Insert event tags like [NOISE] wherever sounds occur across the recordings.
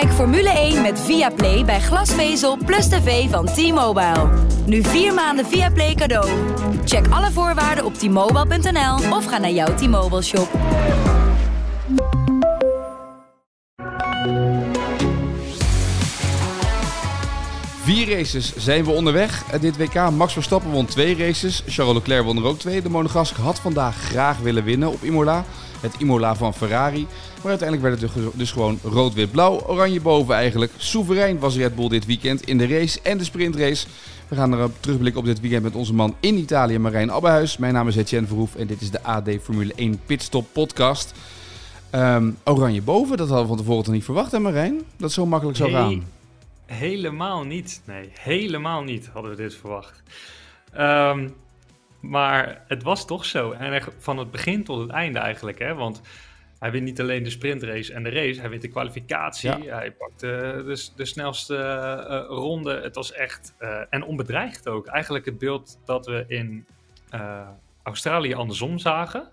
Kijk Formule 1 met Viaplay bij glasvezel plus tv van T-Mobile. Nu vier maanden Viaplay cadeau. Check alle voorwaarden op t-mobile.nl of ga naar jouw T-Mobile shop. Vier races zijn we onderweg. Eh, Dit WK, Max Verstappen won twee races. Charles Leclerc won er ook twee. De Monegask had vandaag graag willen winnen op Imola. Het Imola van Ferrari. Maar uiteindelijk werd het dus- dus gewoon rood-wit-blauw. Oranje boven eigenlijk. Soeverein was Red Bull dit weekend in de race en de sprintrace. We gaan erop terugblikken op dit weekend met onze man in Italië, Marijn Abbehuis. Mijn naam is Etienne Verhoef en dit is de AD Formule 1 Pitstop podcast. Ehm, oranje boven, dat hadden we van tevoren toch niet verwacht hè Marijn? Dat zo makkelijk zou Nee, gaan. Helemaal niet. Nee, helemaal niet hadden we dit verwacht. Ehm, maar het was toch zo. En echt van het begin tot het einde eigenlijk. Hè? Want hij wint niet alleen de sprintrace en de race. Hij wint de kwalificatie. Ja. Hij pakt de, de, de snelste eh, ronde. Het was echt... eh, en onbedreigd ook. Eigenlijk het beeld dat we in eh, Australië andersom zagen.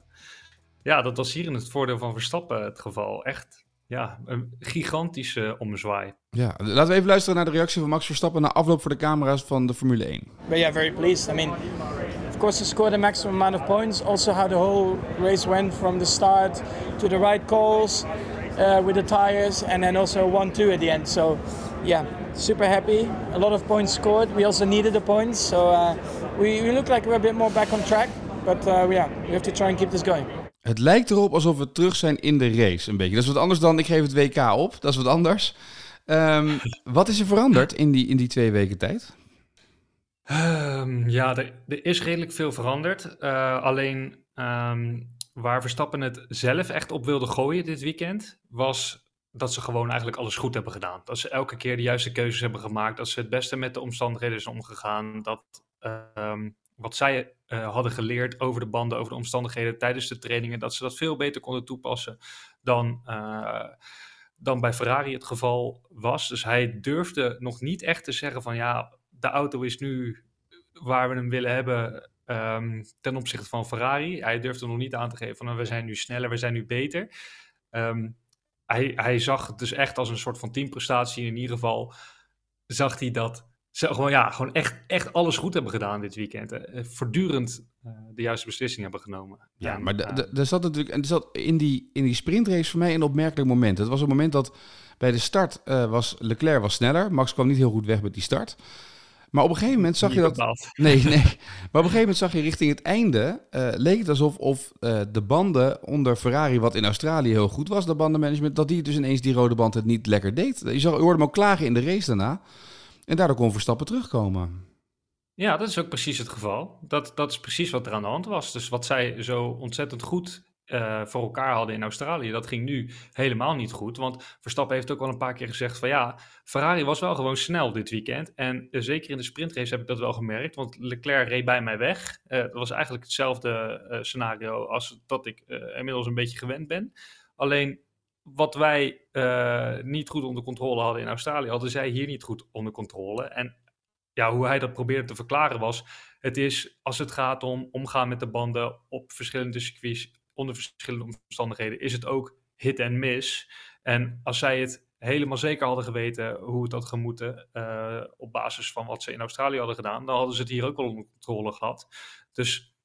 Ja, dat was hier in het voordeel van Verstappen het geval. Echt, ja, een gigantische ommezwaai. Ja, laten we even luisteren naar de reactie van Max Verstappen na afloop voor de camera's van de Formule 1. But yeah, very pleased. I mean, course, he scored the maximum amount of points. Also, how the whole race went from the start to the right calls uh, with the tires, and then also 1 2 at the end. So, yeah, super happy. A lot of points scored. We also needed the points. So, uh, we, we look like we're a bit more back on track. But uh, yeah, we have to try and keep this going. Het lijkt erop alsof we terug zijn in de race, een beetje. Dat is wat anders dan ik geef het WK op. Dat is wat anders. Ehm, wat is er veranderd in die, in die twee weken tijd? Ehm, ja, er, is redelijk veel veranderd. Eh, alleen ehm, waar Verstappen het zelf echt op wilde gooien dit weekend, was dat ze gewoon eigenlijk alles goed hebben gedaan. Dat ze elke keer de juiste keuzes hebben gemaakt. Dat ze het beste met de omstandigheden zijn omgegaan. Dat ehm, wat zij eh, hadden geleerd over de banden, over de omstandigheden tijdens de trainingen, dat ze dat veel beter konden toepassen dan, eh, dan bij Ferrari het geval was. Dus hij durfde nog niet echt te zeggen van ja, de auto is nu waar we hem willen hebben ehm, ten opzichte van Ferrari. Hij durfde nog niet aan te geven van nou, we zijn nu sneller, we zijn nu beter. Ehm, hij, hij zag het dus echt als een soort van teamprestatie. In ieder geval zag hij dat ze gewoon, ja, gewoon echt, echt alles goed hebben gedaan dit weekend. Eh, Voortdurend eh, de juiste beslissing hebben genomen. Ja, En, maar eh, er zat natuurlijk en zat in, die, in die sprintrace voor mij een opmerkelijk moment. Het was een moment dat bij de start eh, was Leclerc was sneller. Max kwam niet heel goed weg met die start. Maar op een gegeven moment zag je dat. [LAUGHS] Nee, nee. Maar op een gegeven moment zag je richting het einde. eh, leek het alsof of, eh, de banden onder Ferrari, wat in Australië heel goed was, de bandenmanagement, dat die dus ineens die rode band het niet lekker deed. Je, zag, je hoorde hem ook klagen in de race daarna. En daardoor kon Verstappen terugkomen. Ja, dat is ook precies het geval. Dat, dat is precies wat er aan de hand was. Dus wat zij zo ontzettend goed eh, voor elkaar hadden in Australië, dat ging nu helemaal niet goed. Want Verstappen heeft ook al een paar keer gezegd van ja, Ferrari was wel gewoon snel dit weekend. En eh, zeker in de sprintrace heb ik dat wel gemerkt, want Leclerc reed bij mij weg. Eh, dat was eigenlijk hetzelfde scenario als dat ik inmiddels een beetje gewend ben. Alleen wat wij niet goed onder controle hadden in Australië, hadden zij hier niet goed onder controle. En ja, hoe hij dat probeerde te verklaren was: het is als het gaat om omgaan met de banden op verschillende circuits, onder verschillende omstandigheden, is het ook hit en miss. En als zij het helemaal zeker hadden geweten hoe het had gemoeten, eh, op basis van wat ze in Australië hadden gedaan, dan hadden ze het hier ook al onder controle gehad. Dus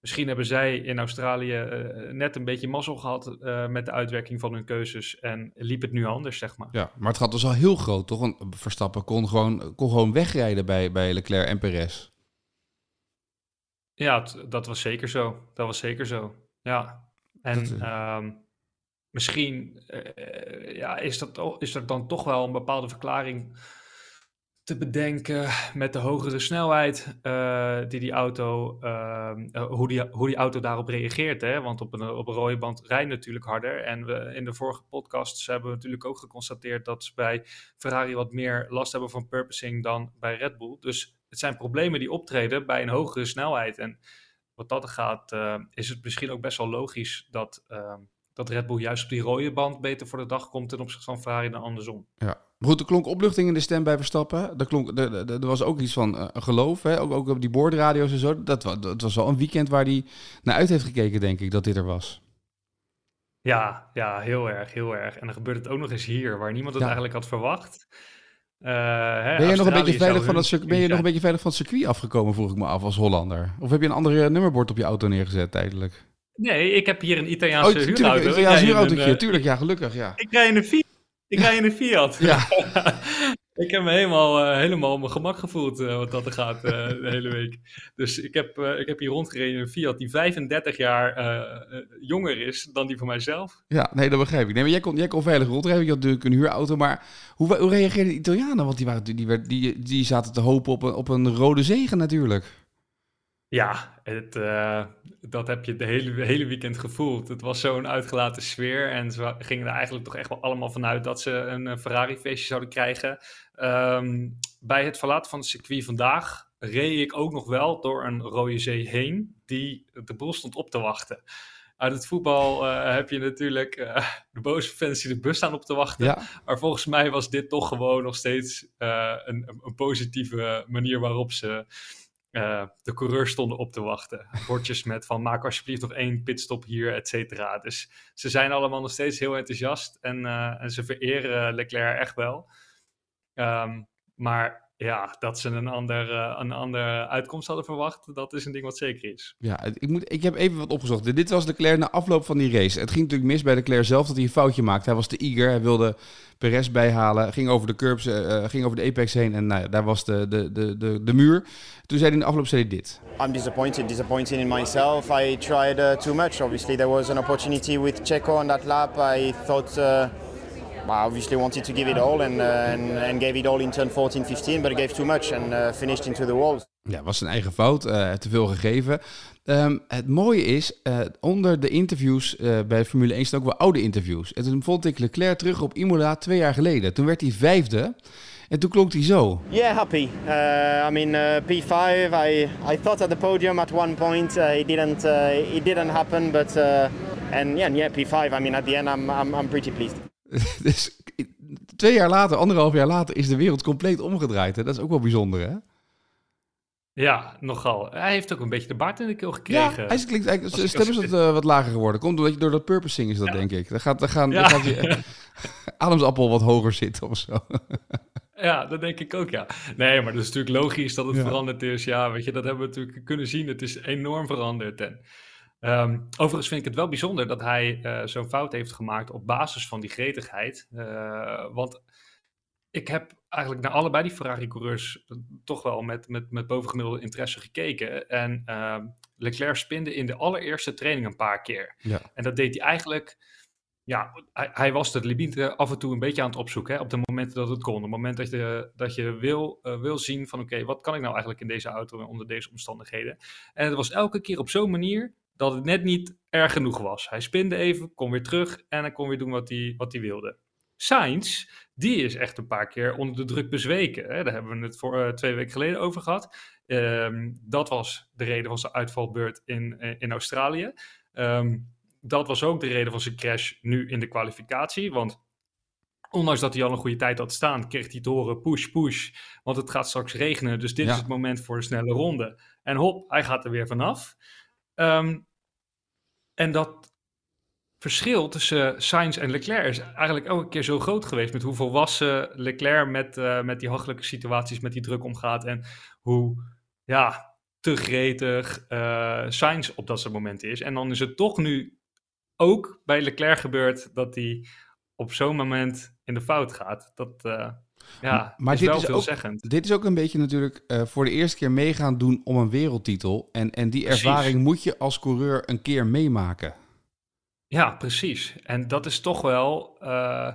misschien hebben zij in Australië eh, net een beetje mazzel gehad eh, met de uitwerking van hun keuzes en liep het nu anders, zeg maar. Ja, maar het gaat dus al heel groot, toch? Want Verstappen kon gewoon, kon gewoon wegrijden bij, bij Leclerc en Perez. Ja, dat was zeker zo. Dat was zeker zo. Ja. En eh, ehm, misschien eh, ja, is, dat, is er dan toch wel een bepaalde verklaring te bedenken met de hogere snelheid eh, die die auto, ehm, eh, hoe, die, hoe die auto daarop reageert. Hè? Want op een, op een rode band rijdt natuurlijk harder. En we, in de vorige podcasts hebben we natuurlijk ook geconstateerd dat ze bij Ferrari wat meer last hebben van purposing dan bij Red Bull. Dus het zijn problemen die optreden bij een hogere snelheid. En wat dat gaat, is het misschien ook best wel logisch dat, ehm, dat Red Bull juist op die rode band beter voor de dag komt ten opzichte van Ferrari dan andersom. Ja. Goed, er klonk opluchting in de stem bij Verstappen. Er, klonk, er, er was ook iets van uh, geloof, hè? Ook, ook op die boordradio's en zo. Dat, dat was wel een weekend waar hij naar uit heeft gekeken, denk ik, dat dit er was. Ja, ja, heel erg, heel erg. En dan gebeurt het ook nog eens hier, waar niemand het eigenlijk had verwacht. Hè, ben je, nog een, beetje veilig van het, ben je nog een beetje veilig van het circuit afgekomen, vroeg ik me af, als Hollander? Of heb je een andere nummerbord op je auto neergezet tijdelijk? Nee, ik heb hier een Italiaanse oh, huurauto. Een Italiaanse huurautootje, tuurlijk, ja, gelukkig, ja. Ik rij in een Fiat. Ik rij in een Fiat. Ja. [LAUGHS] ik heb me helemaal, uh, helemaal op mijn gemak gevoeld uh, wat dat er gaat uh, de hele week. Dus ik heb, ik heb hier rondgereden in een Fiat die 35 jaar jonger is dan die van mijzelf. Ja, nee, dat begrijp ik. Nee, maar jij kon, jij kon veilig rondrijden. Je had natuurlijk een huurauto. Maar hoe, hoe reageerden de Italianen? Want die, waren, die, die, die, die zaten te hopen op een, op een rode zegen natuurlijk. Ja, het, uh, dat heb je de hele, hele weekend gevoeld. Het was zo'n uitgelaten sfeer. En ze gingen er eigenlijk toch echt wel allemaal vanuit dat ze een uh, Ferrari-feestje zouden krijgen. Um, bij het verlaten van het circuit vandaag reed ik ook nog wel door een rode zee heen, die de boel stond op te wachten. Uit het voetbal uh, heb je natuurlijk [LAUGHS] de boze fans die de bus staan op te wachten. Ja. Maar volgens mij was dit toch gewoon nog steeds een, een positieve manier waarop ze uh, de coureurs stonden op te wachten. Bordjes met van maak alsjeblieft nog één pitstop hier, et cetera. Dus ze zijn allemaal nog steeds heel enthousiast en, uh, en ze vereren Leclerc echt wel. Um, maar ja, dat ze een ander, uh, een andere uitkomst hadden verwacht, dat is een ding wat zeker is. Ja, ik, moet, ik heb even wat opgezocht. Dit was Leclerc na afloop van die race. Het ging natuurlijk mis bij Leclerc zelf dat hij een foutje maakte. Hij was te eager, hij wilde Perez bijhalen, ging over de curbs, uh, ging over de apex heen en nou, daar was de, de, de, de, de muur. Toen zei hij in de afloop zei hij dit. I'm disappointed, disappointed in myself. I tried uh, too much. Obviously there was an opportunity with Checo on that lap. I thought... Uh... well, obviously wanted to give it all and, uh, and, and gave it all in turn 14, 15, but gave too much and uh, finished into the walls. Ja, was zijn eigen fout, uh, te veel gegeven. Um, het mooie is, uh, onder de interviews uh, bij Formule 1 staan ook wel oude interviews. En toen vond ik Leclerc terug op Imola twee jaar geleden. Toen werd hij vijfde. En toen klonk hij zo. Yeah, happy. Uh, I mean, P5. I I thought at the podium at one point. it didn't it didn't happen, but and yeah, yeah, P5. I mean, at the end, I'm I'm, I'm pretty pleased. [LAUGHS] dus twee jaar later, anderhalf jaar later, is de wereld compleet omgedraaid. Hè? Dat is ook wel bijzonder, hè? Ja, nogal. Hij heeft ook een beetje de baard in de keel gekregen. Ja, hij klinkt eigenlijk, zijn stem is wat, uh, wat lager geworden. Komt omdat je door dat purposing is dat, ja. denk ik. Dan gaat, dan gaan, ja. dan gaat je [LAUGHS] ademsappel wat hoger zitten of zo. [LAUGHS] Ja, dat denk ik ook, ja. Nee, maar dat is natuurlijk logisch dat het ja. veranderd is. Ja, weet je, dat hebben we natuurlijk kunnen zien. Het is enorm veranderd. En Um, overigens vind ik het wel bijzonder dat hij uh, zo'n fout heeft gemaakt op basis van die gretigheid. Uh, want ik heb eigenlijk naar allebei die Ferrari-coureurs toch wel met, met, met bovengemiddelde interesse gekeken. En uh, Leclerc spinde in de allereerste training een paar keer. Ja. En dat deed hij eigenlijk... Ja, hij, hij was de limieten af en toe een beetje aan het opzoeken. Hè, op de momenten dat het kon. Op het moment dat je, dat je wil, uh, wil zien van... Oké, okay, wat kan ik nou eigenlijk in deze auto onder deze omstandigheden? En het was elke keer op zo'n manier dat het net niet erg genoeg was. Hij spinde even, kon weer terug en hij kon weer doen wat hij, wat hij wilde. Sainz, die is echt een paar keer onder de druk bezweken. Hè? Daar hebben we het voor uh, twee weken geleden over gehad. Um, dat was de reden van zijn uitvalbeurt in, uh, in Australië. Um, dat was ook de reden van zijn crash nu in de kwalificatie. Want ondanks dat hij al een goede tijd had staan, kreeg hij te horen push, push. Want het gaat straks regenen, dus dit ja. is het moment voor een snelle ronde. En hop, hij gaat er weer vanaf. Um, en dat verschil tussen Sainz en Leclerc is eigenlijk elke keer zo groot geweest. Met hoe volwassen Leclerc met, uh, met die hachelijke situaties, met die druk omgaat. En hoe ja, te gretig uh, Sainz op dat soort momenten is. En dan is het toch nu ook bij Leclerc gebeurd dat hij op zo'n moment in de fout gaat. Dat, uh, ja, maar is dit is. Ook, dit is ook een beetje natuurlijk uh, voor de eerste keer meegaan doen om een wereldtitel. En, en die precies. ervaring moet je als coureur een keer meemaken. Ja, precies. En dat is toch wel uh,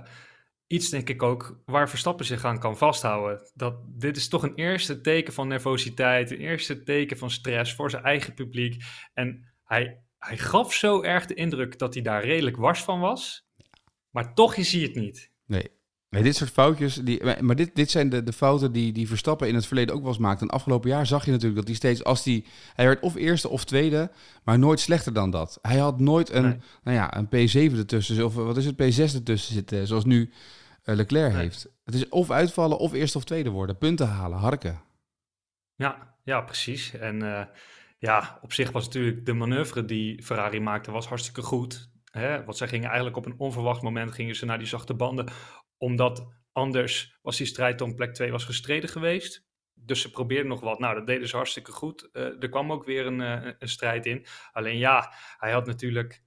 iets, denk ik ook, waar Verstappen zich aan kan vasthouden. Dat dit is toch een eerste teken van nervositeit, een eerste teken van stress voor zijn eigen publiek. En hij, hij gaf zo erg de indruk dat hij daar redelijk wars van was. Maar toch is hij het niet. Nee, Nee, dit soort foutjes, die, maar dit, dit zijn de, de fouten die, die Verstappen in het verleden ook wel eens maakte. En afgelopen jaar zag je natuurlijk dat hij steeds, als hij, hij werd of eerste of tweede, maar nooit slechter dan dat. Hij had nooit een, nou ja, een P7 ertussen, of wat is het, P6 ertussen zitten, zoals nu uh, Leclerc heeft. Het is of uitvallen of eerste of tweede worden, punten halen, harken. Ja, ja, precies. En uh, ja, op zich was natuurlijk de manoeuvre die Ferrari maakte, was hartstikke goed. Hè? Want zij gingen eigenlijk op een onverwacht moment gingen ze naar die zachte banden omdat anders was die strijd om plek 2 was gestreden geweest. Dus ze probeerden nog wat. Nou, dat deden ze hartstikke goed. Uh, er kwam ook weer een, uh, een, strijd in. Alleen ja, hij had natuurlijk.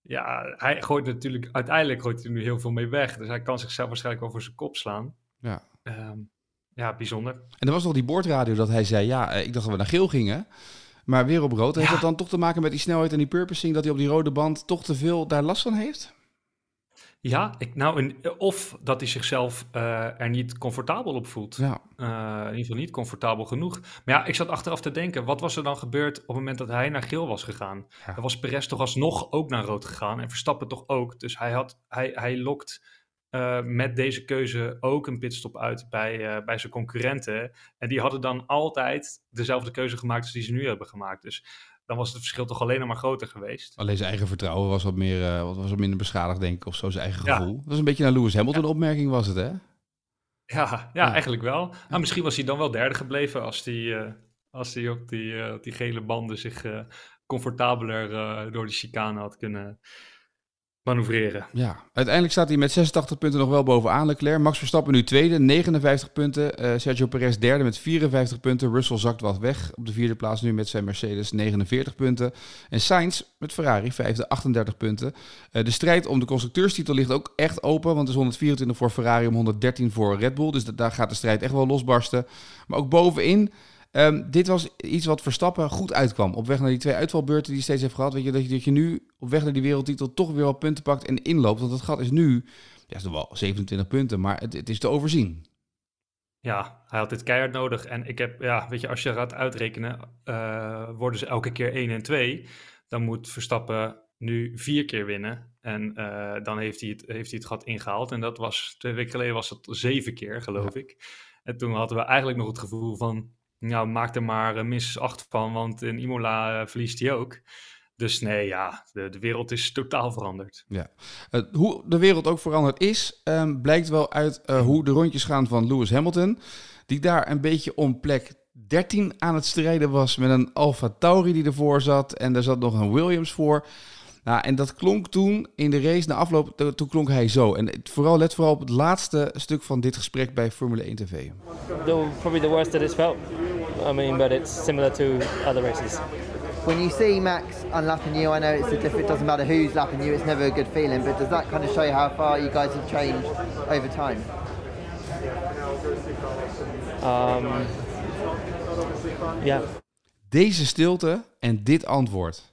Ja, hij gooit natuurlijk. Uiteindelijk gooit hij nu heel veel mee weg. Dus hij kan zichzelf waarschijnlijk over zijn kop slaan. Ja. Um, ja, bijzonder. En er was nog die boordradio dat hij zei: Ja, eh, ik dacht dat we naar geel gingen. Maar weer op rood. Heeft ja. dat dan toch te maken met die snelheid en die purposing? Dat hij op die rode band toch te veel daar last van heeft? Ja, ik, nou, of dat hij zichzelf uh, er niet comfortabel op voelt. Ja. Uh, in ieder geval niet comfortabel genoeg. Maar ja, ik zat achteraf te denken, wat was er dan gebeurd op het moment dat hij naar geel was gegaan? Ja. Dan was Perez toch alsnog ook naar rood gegaan en Verstappen toch ook. Dus hij, had, hij, hij lokt uh, met deze keuze ook een pitstop uit bij, bij zijn concurrenten. En die hadden dan altijd dezelfde keuze gemaakt als die ze nu hebben gemaakt. Dus dan was het verschil toch alleen nog maar groter geweest. Alleen zijn eigen vertrouwen was wat, meer, uh, was wat minder beschadigd, denk ik, of zo zijn eigen gevoel. Dat was een beetje naar Lewis Hamilton ja. opmerking, was het, hè? Ja, ja, eigenlijk wel. Nou, misschien was hij dan wel derde gebleven als hij uh, als die op die, uh, die gele banden zich comfortabeler door de chicane had kunnen manoeuvreren. Ja, uiteindelijk staat hij met 86 punten nog wel bovenaan Leclerc. Max Verstappen nu tweede, 59 punten. Uh, Sergio Perez derde met 54 punten. Russell zakt wat weg op de vierde plaats nu met zijn Mercedes 49 punten. En Sainz met Ferrari vijfde, 38 punten. Uh, de strijd om de constructeurstitel ligt ook echt open, want het is 124 voor Ferrari om 113 voor Red Bull. Dus daar gaat de strijd echt wel losbarsten. Maar ook bovenin Um, dit was iets wat Verstappen goed uitkwam. Op weg naar die twee uitvalbeurten die hij steeds heeft gehad. Weet je, dat, je, dat je nu op weg naar die wereldtitel toch weer wat punten pakt en inloopt. Want dat gat is nu, ja, is wel 27 punten, maar het, het is te overzien. Ja, hij had dit keihard nodig. En ik heb, ja, weet je, als je gaat uitrekenen, uh, worden ze elke keer 1 en 2. Dan moet Verstappen nu vier keer winnen. En uh, dan heeft hij, het, heeft hij het gat ingehaald. En dat was, twee weken geleden was het zeven keer, geloof ja. ik. En toen hadden we eigenlijk nog het gevoel van, nou, maak er maar uh, minstens acht van, want in Imola uh, verliest hij ook. Dus nee, ja, de, de wereld is totaal veranderd. Ja. Uh, hoe de wereld ook veranderd is, um, blijkt wel uit hoe de rondjes gaan van Lewis Hamilton. Die daar een beetje om plek 13 aan het strijden was met een Alfa Tauri die ervoor zat. En er zat nog een Williams voor. Nou, en dat klonk toen in de race, na afloop, toen klonk hij zo. En vooral, let vooral op het laatste stuk van dit gesprek bij Formule 1 TV. The, probably the worst that it's felt. I mean, but it's similar to other races. When you see Max unlapping you, I know it's a different, it doesn't matter who's lapping you, it's never a good feeling, but does that kind of show you how far you guys have changed over time? Um, yeah. Deze stilte en dit antwoord.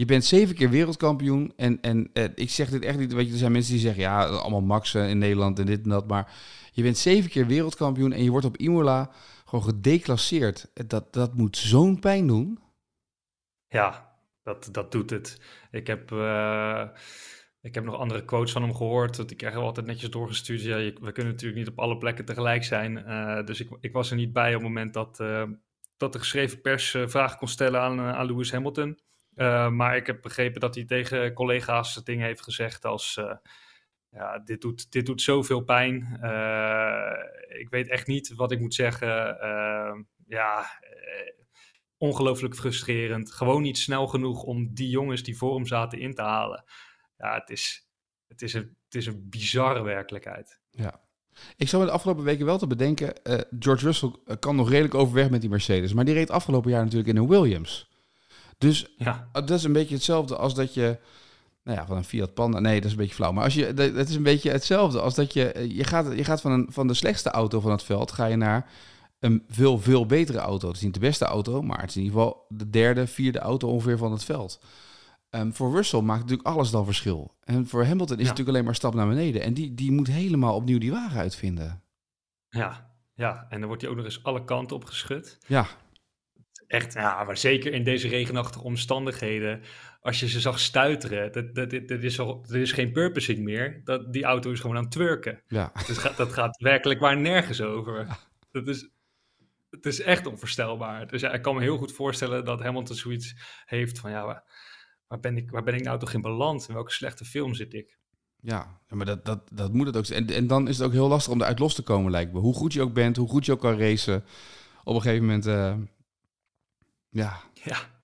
Je bent zeven keer wereldkampioen. En, en eh, ik zeg dit echt niet. Weet je, er zijn mensen die zeggen: ja, allemaal Maxen in Nederland en dit en dat. Maar je bent zeven keer wereldkampioen en je wordt op Imola gewoon gedeclasseerd. Dat, dat moet zo'n pijn doen. Ja, dat, dat doet het. Ik heb. Uh... Ik heb nog andere quotes van hem gehoord. Dat ik krijg altijd netjes doorgestuurd. Ja, je, we kunnen natuurlijk niet op alle plekken tegelijk zijn. Uh, dus ik, ik, was er niet bij op het moment dat, dat de geschreven pers vragen kon stellen aan, aan Lewis Hamilton. Uh, maar ik heb begrepen dat hij tegen collega's dingen heeft gezegd als... Uh, ja, dit doet, dit doet zoveel pijn. Uh, ik weet echt niet wat ik moet zeggen. ja, ongelooflijk frustrerend. Gewoon niet snel genoeg om die jongens die voor hem zaten in te halen. Ja, het is, het is, een, het is een bizarre werkelijkheid. Ja. Ik zou me de afgelopen weken wel te bedenken... George Russell kan nog redelijk overweg met die Mercedes. Maar die reed afgelopen jaar natuurlijk in een Williams... Dus ja. dat is een beetje hetzelfde als dat je. Nou ja, van een Fiat Panda. Nee, dat is een beetje flauw. Maar als je, het is een beetje hetzelfde als dat je. Je gaat, je gaat van, een, van de slechtste auto van het veld. Ga je naar een veel, veel betere auto. Het is niet de beste auto, maar het is in ieder geval de derde, vierde auto ongeveer van het veld. Um, voor Russell maakt natuurlijk alles dan verschil. En voor Hamilton is ja. het natuurlijk alleen maar stap naar beneden. En die, die moet helemaal opnieuw die wagen uitvinden. Ja, ja. En dan wordt hij ook nog eens alle kanten op geschud. Ja echt, ja, maar zeker in deze regenachtige omstandigheden, als je ze zag stuiteren, dat, dat, dat, dat is, al, er is geen purposing meer. Dat, die auto is gewoon aan het twerken. Ja. [LAUGHS] Dus gaat, dat gaat werkelijk waar nergens over. Dat is, het is echt onvoorstelbaar. Dus ja, ik kan me heel goed voorstellen dat Hamilton zoiets heeft van, ja, waar, waar ben, ik, waar ben ik nou toch in beland? In welke slechte film zit ik? Ja, maar dat, dat, dat moet het ook zijn. En, en dan is het ook heel lastig om eruit los te komen, lijkt me. Hoe goed je ook bent, hoe goed je ook kan racen. Op een gegeven moment, eh, ja, Ja.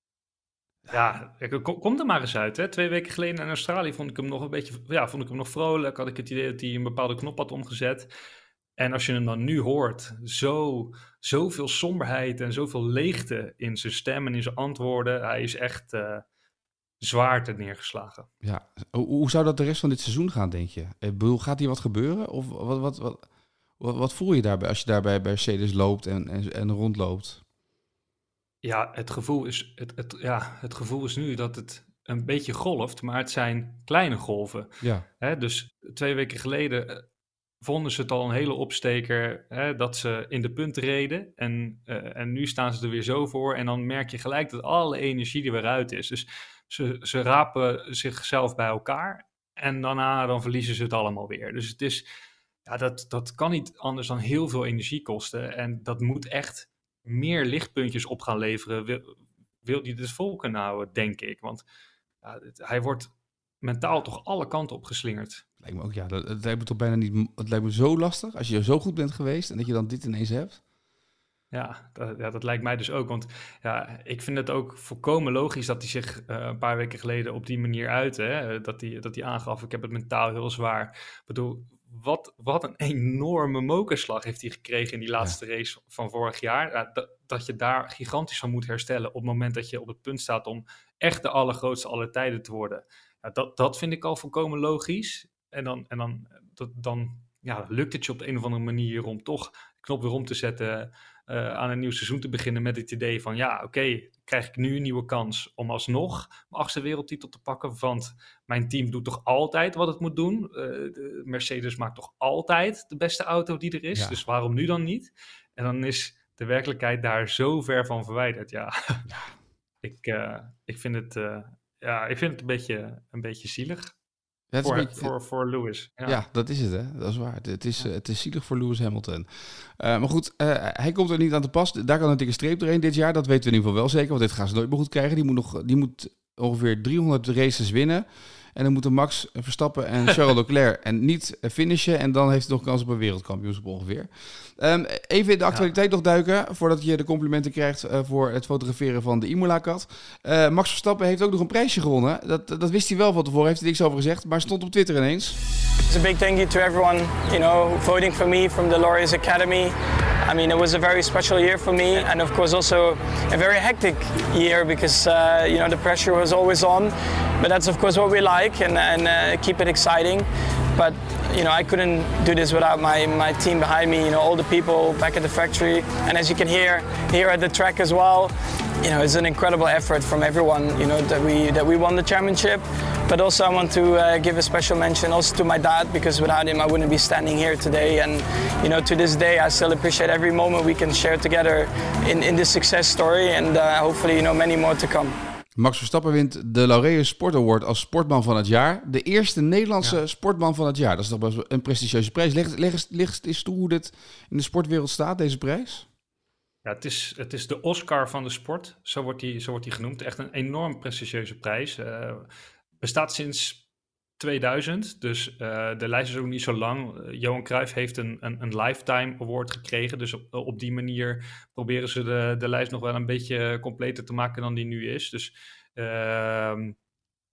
Ja, kom, kom er maar eens uit. Hè. Twee weken geleden in Australië vond ik hem nog een beetje, ja, vond ik hem nog vrolijk. Had ik het idee dat hij een bepaalde knop had omgezet. En als je hem dan nu hoort, zo, zoveel somberheid en zoveel leegte in zijn stem en in zijn antwoorden. Hij is echt eh, zwaar te neergeslagen. ja. Hoe, hoe zou dat de rest van dit seizoen gaan, denk je? Ik bedoel, gaat hier wat gebeuren? Of wat, wat, wat, wat, wat voel je daarbij als je daarbij bij Mercedes loopt en, en, en rondloopt? Ja, het gevoel is, het, het, ja, het gevoel is nu dat het een beetje golft, maar het zijn kleine golven. Ja, Hè, dus twee weken geleden eh, vonden ze het al een hele opsteker hè, dat ze in de punten reden. En, eh, en nu staan ze er weer zo voor. En dan merk je gelijk dat alle energie er weer uit is. Dus ze, ze rapen zichzelf bij elkaar. En daarna dan verliezen ze het allemaal weer. Dus het is, ja, dat, dat kan niet anders dan heel veel energie kosten. En dat moet echt meer lichtpuntjes op gaan leveren. Wil, wil hij het vol kunnen houden, denk ik. Want ja, het- hij wordt mentaal toch alle kanten op geslingerd. lijkt me ook, ja. Dat, het lijkt me toch bijna niet, het lijkt me zo lastig als je zo goed bent geweest en dat je dan dit ineens hebt. Ja dat, ja, dat lijkt mij dus ook. Want ja, ik vind het ook volkomen logisch dat hij zich eh, een paar weken geleden op die manier uitte. Hè? Dat, hij, dat hij aangaf, ik heb het mentaal heel zwaar. Ik bedoel, wat, wat een enorme mokerslag heeft hij gekregen in die laatste race van vorig jaar. Ja, dat, dat je daar gigantisch van moet herstellen op het moment dat je op het punt staat om echt de allergrootste aller tijden te worden. Ja, dat, dat vind ik al volkomen logisch. En dan, en dan, dat, dan ja, lukt het je op de een of andere manier om toch de knop weer om te zetten eh, aan een nieuw seizoen te beginnen met het idee van ja, oké, krijg ik nu een nieuwe kans om alsnog mijn achtste wereldtitel te pakken, want mijn team doet toch altijd wat het moet doen. Eh, de Mercedes maakt toch altijd de beste auto die er is, Ja. dus waarom nu dan niet? En dan is de werkelijkheid daar zo ver van verwijderd, ja. [LAUGHS] ik, eh, ik, vind het, ja, ik vind het een beetje, een beetje zielig Is voor, beetje- voor, voor Lewis. Ja. dat is het, hè? Dat is waar. Het, het is, eh, het is zielig voor Lewis Hamilton. Eh, maar goed, eh, hij komt er niet aan te pas. Daar kan een dikke streep doorheen dit jaar. Dat weten we in ieder geval wel zeker. Want dit gaan ze nooit meer goed krijgen. Die moet, nog, die moet ongeveer 300 races winnen. En dan moeten Max Verstappen en [LAUGHS] Charles Leclerc en niet eh, finishen. En dan heeft hij nog kans op een wereldkampioenschap ongeveer. Ehm, even in de actualiteit nog duiken. Voordat je de complimenten krijgt eh, voor het fotograferen van de Imola-kat. Eh, Max Verstappen heeft ook nog een prijsje gewonnen. Dat, dat wist hij wel van tevoren. Heeft hij niks over gezegd. Maar stond op Twitter ineens. It's a big thank you to everyone, you know, voting for me from the Laureus Academy. I mean, it was a very special year for me, and of course also a very hectic year because uh, you know the pressure was always on. But that's of course what we like, and, and uh, keep it exciting. But you know, I couldn't do this without my, my team behind me. You know, all the people back at the factory, and as you can hear here at the track as well. You know, it's an incredible effort from everyone. You know that we that we won the championship, but also I want to uh, give a special mention also to my dad because without him I wouldn't be standing here today. And you know, to this day I still appreciate every moment we can share together in, in this success story, and uh, hopefully you know many more to come. Max Verstappen wint de Laureus Sport Award als sportman van het jaar. De eerste Nederlandse sportman van het jaar. Dat is toch best wel een prestigieuze prijs. Leg, leg, eens- leg eens toe hoe dit in de sportwereld staat, deze prijs. Ja, het is, het is de Oscar van de sport, zo wordt die, zo wordt die genoemd. Echt een enorm prestigieuze prijs. Eh, bestaat sinds 2000, dus eh, de lijst is ook niet zo lang. Eh, Johan Cruijff heeft een, een, een Lifetime Award gekregen, dus op, op die manier proberen ze de, de lijst nog wel een beetje completer te maken dan die nu is. Dus ehm,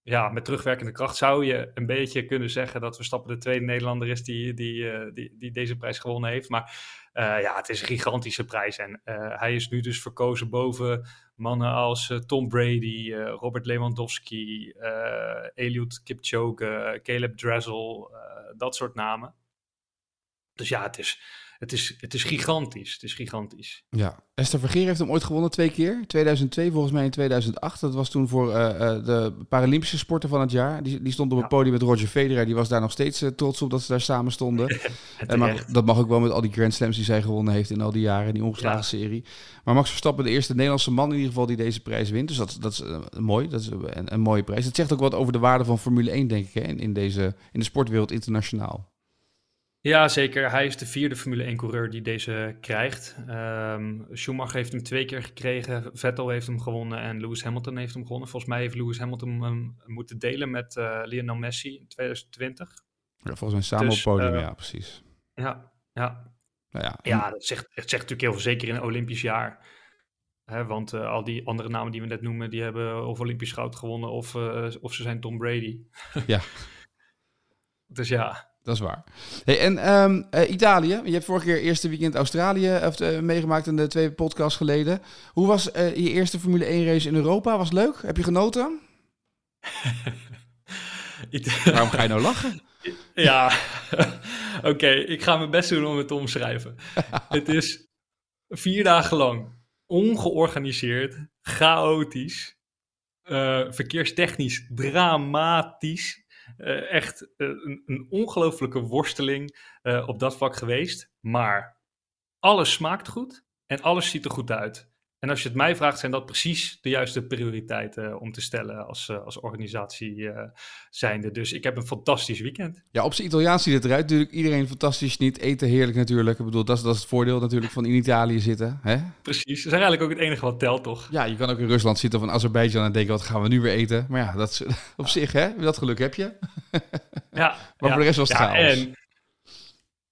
ja, met terugwerkende kracht zou je een beetje kunnen zeggen dat Verstappen de tweede Nederlander is die, die, eh, die, die deze prijs gewonnen heeft. Maar eh, ja, het is een gigantische prijs. En eh, hij is nu dus verkozen boven mannen als Tom Brady, Robert Lewandowski, Eliud Kipchoge, Caleb Dressel, dat soort namen. Dus ja, het is, het is, het is gigantisch. Het is gigantisch. Ja, Esther Vergeer heeft hem ooit gewonnen twee keer. 2002 volgens mij in 2008. Dat was toen voor uh, uh, de Paralympische sporten van het jaar. Die, die stond op het podium met Roger Federer. Die was daar nog steeds uh, trots op dat ze daar samen stonden. [LAUGHS] maar dat mag ook wel met al die Grand Slams die zij gewonnen heeft in al die jaren. Die ongeslagen ja. serie. Maar Max Verstappen, de eerste Nederlandse man in ieder geval die deze prijs wint. Dus dat, dat is mooi. Dat is een, een, mooie prijs. Dat zegt ook wat over de waarde van Formule 1, denk ik. Hè, in, in, deze, in de sportwereld internationaal. Ja, zeker. Hij is de vierde Formule 1-coureur die deze krijgt. Um, Schumacher heeft hem twee keer gekregen, Vettel heeft hem gewonnen en Lewis Hamilton heeft hem gewonnen. Volgens mij heeft Lewis Hamilton hem moeten delen met uh, Lionel Messi in 2020. Ja, volgens mij samen dus, op podium, uh, ja, precies. Ja, ja. Nou ja, ja dat, zegt, het zegt natuurlijk heel veel, zeker in een Olympisch jaar. Hè, want uh, al die andere namen die we net noemen, die hebben of Olympisch goud gewonnen of, of ze zijn Tom Brady. ja. [LAUGHS] dus ja, dat is waar. Hey, en um, uh, Italië, je hebt vorige keer eerste weekend Australië of, uh, meegemaakt in de twee podcasts geleden. Hoe was uh, je eerste Formule 1 race in Europa? Was het leuk? Heb je genoten? [LAUGHS] Waarom ga je nou lachen? [LAUGHS] Ja, [LAUGHS] oké, okay, ik ga mijn best doen om het te omschrijven. het is vier dagen lang ongeorganiseerd, chaotisch, verkeerstechnisch dramatisch uh, echt uh, een, een worsteling uh, op dat vlak geweest. Maar alles smaakt goed en alles ziet er goed uit. En als je het mij vraagt, zijn dat precies de juiste prioriteiten om te stellen als, als organisatie zijnde. Dus ik heb een fantastisch weekend. Ja, op zijn Italiaans ziet het eruit. Natuurlijk iedereen fantastisch, niet eten heerlijk natuurlijk. Ik bedoel, dat is, dat is het voordeel natuurlijk van in Italië zitten. Hè? Precies, dat is eigenlijk ook het enige wat telt, toch? Ja, je kan ook in Rusland zitten of in Azerbeidzjan en denken, wat gaan we nu weer eten? Maar ja, dat is, [LAUGHS] op zich, hè, dat geluk heb je. Ja. [LAUGHS] maar voor de rest was het ja, chaos. En,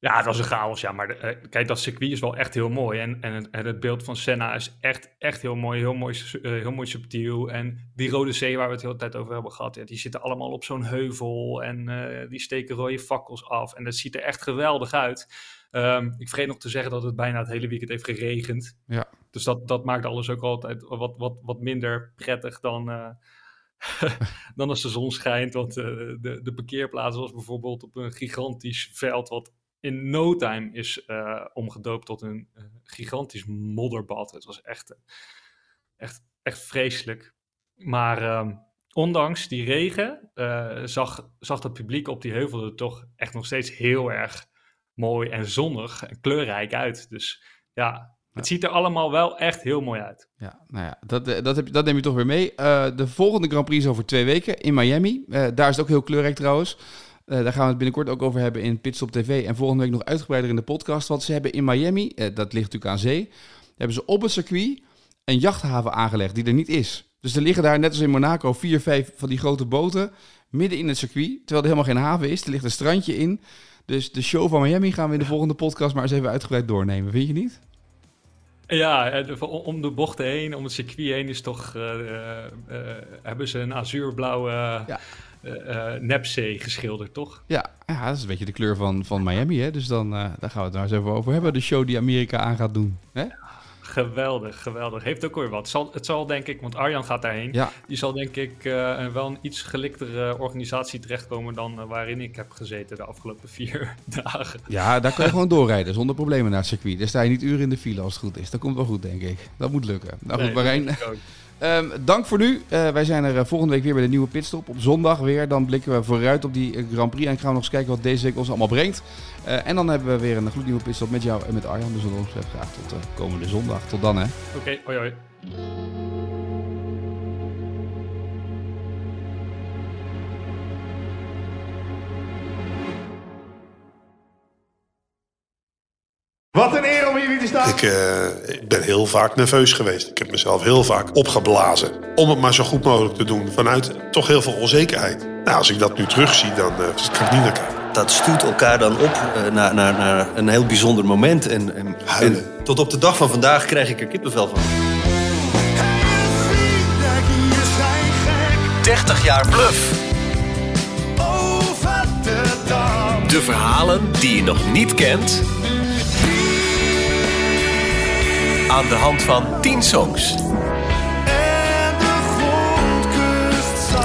ja, het was een chaos, ja. Maar de, uh, kijk, dat circuit is wel echt heel mooi. En, en, het, en het beeld van Senna is echt, echt heel mooi. Heel mooi, uh, heel mooi subtiel. En die Rode Zee waar we het de hele tijd over hebben gehad... Ja, die zitten allemaal op zo'n heuvel. En uh, die steken rode fakkels af. En dat ziet er echt geweldig uit. Um, ik vergeet nog te zeggen dat het bijna het hele weekend heeft geregend. Ja. Dus dat, dat maakt alles ook altijd wat, wat, wat minder prettig dan... [LAUGHS] dan als de zon schijnt. Want uh, de, de parkeerplaats was bijvoorbeeld op een gigantisch veld. wat in no time is uh, omgedoopt tot een uh, gigantisch modderbad. Het was echt, echt, echt vreselijk. Maar uh, ondanks die regen zag, zag het publiek op die heuvel er toch echt nog steeds heel erg mooi en zonnig en kleurrijk uit. Dus ja, het ziet er allemaal wel echt heel mooi uit. Ja, nou ja, dat, dat, heb, dat neem je toch weer mee. De volgende Grand Prix is over twee weken in Miami. Daar is het ook heel kleurrijk trouwens. Uh, daar gaan we het binnenkort ook over hebben in Pitstop TV. En volgende week nog uitgebreider in de podcast. Want ze hebben in Miami, dat ligt natuurlijk aan zee, hebben ze op het circuit een jachthaven aangelegd die er niet is. Dus er liggen daar, net als in Monaco, vier, vijf van die grote boten midden in het circuit. Terwijl er helemaal geen haven is. Er ligt een strandje in. Dus de show van Miami gaan we in de volgende podcast maar eens even uitgebreid doornemen. Vind je niet? Ja, om de bochten heen, om het circuit heen is toch, uh, uh, uh, hebben ze een azuurblauwe ja. Nepzee geschilderd, toch? Ja, ja, dat is een beetje de kleur van, van Miami, hè? dus dan, daar gaan we het nou eens even over hebben, de show die Amerika aan gaat doen. Hè? Geweldig, geweldig. Heeft ook weer wat. Het zal, het zal denk ik, want Arjan gaat daarheen. Ja. Die zal denk ik uh, wel een iets geliktere organisatie terechtkomen dan uh, waarin ik heb gezeten de afgelopen [LAUGHS] vier dagen. Ja, daar kan je gewoon doorrijden zonder problemen naar het circuit. Daar sta je niet uren in de file als het goed is. Dat komt wel goed, denk ik. Dat moet lukken. Nou goed, nee, Marijn. Um, dank voor nu. Uh, wij zijn er volgende week weer bij de nieuwe pitstop. Op zondag weer. Dan blikken we vooruit op die Grand Prix. En gaan we nog eens kijken wat deze week ons allemaal brengt. Uh, en dan hebben we weer een gloednieuwe pitstop met jou en met Arjan. Dus wat ons betreft graag tot uh, komende zondag. Tot dan hè. Oké, okay, hoi hoi. Wat een eer Ik, uh, ik, ben heel vaak nerveus geweest. Ik heb mezelf heel vaak opgeblazen. Om het maar zo goed mogelijk te doen vanuit toch heel veel onzekerheid. Nou, als ik dat nu terugzie, dan uh, kan ik niet naar kijken. Dat stuurt elkaar dan op uh, naar, naar, naar een heel bijzonder moment. En, en, en, tot op de dag van vandaag krijg ik er kippenvel van. 30 jaar bluff. De verhalen die je nog niet kent aan de hand van 10 songs.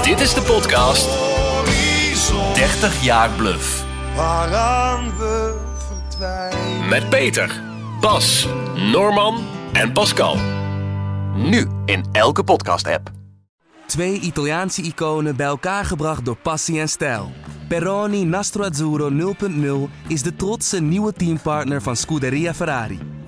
Dit is de podcast 30 jaar bluff. Waaraan we verdwijnen. Met Peter, Bas, Norman en Pascal. Nu in elke podcast-app. Twee Italiaanse iconen bij elkaar gebracht door passie en stijl. Peroni Nastro Azzurro 0.0 is de trotse nieuwe teampartner van Scuderia Ferrari.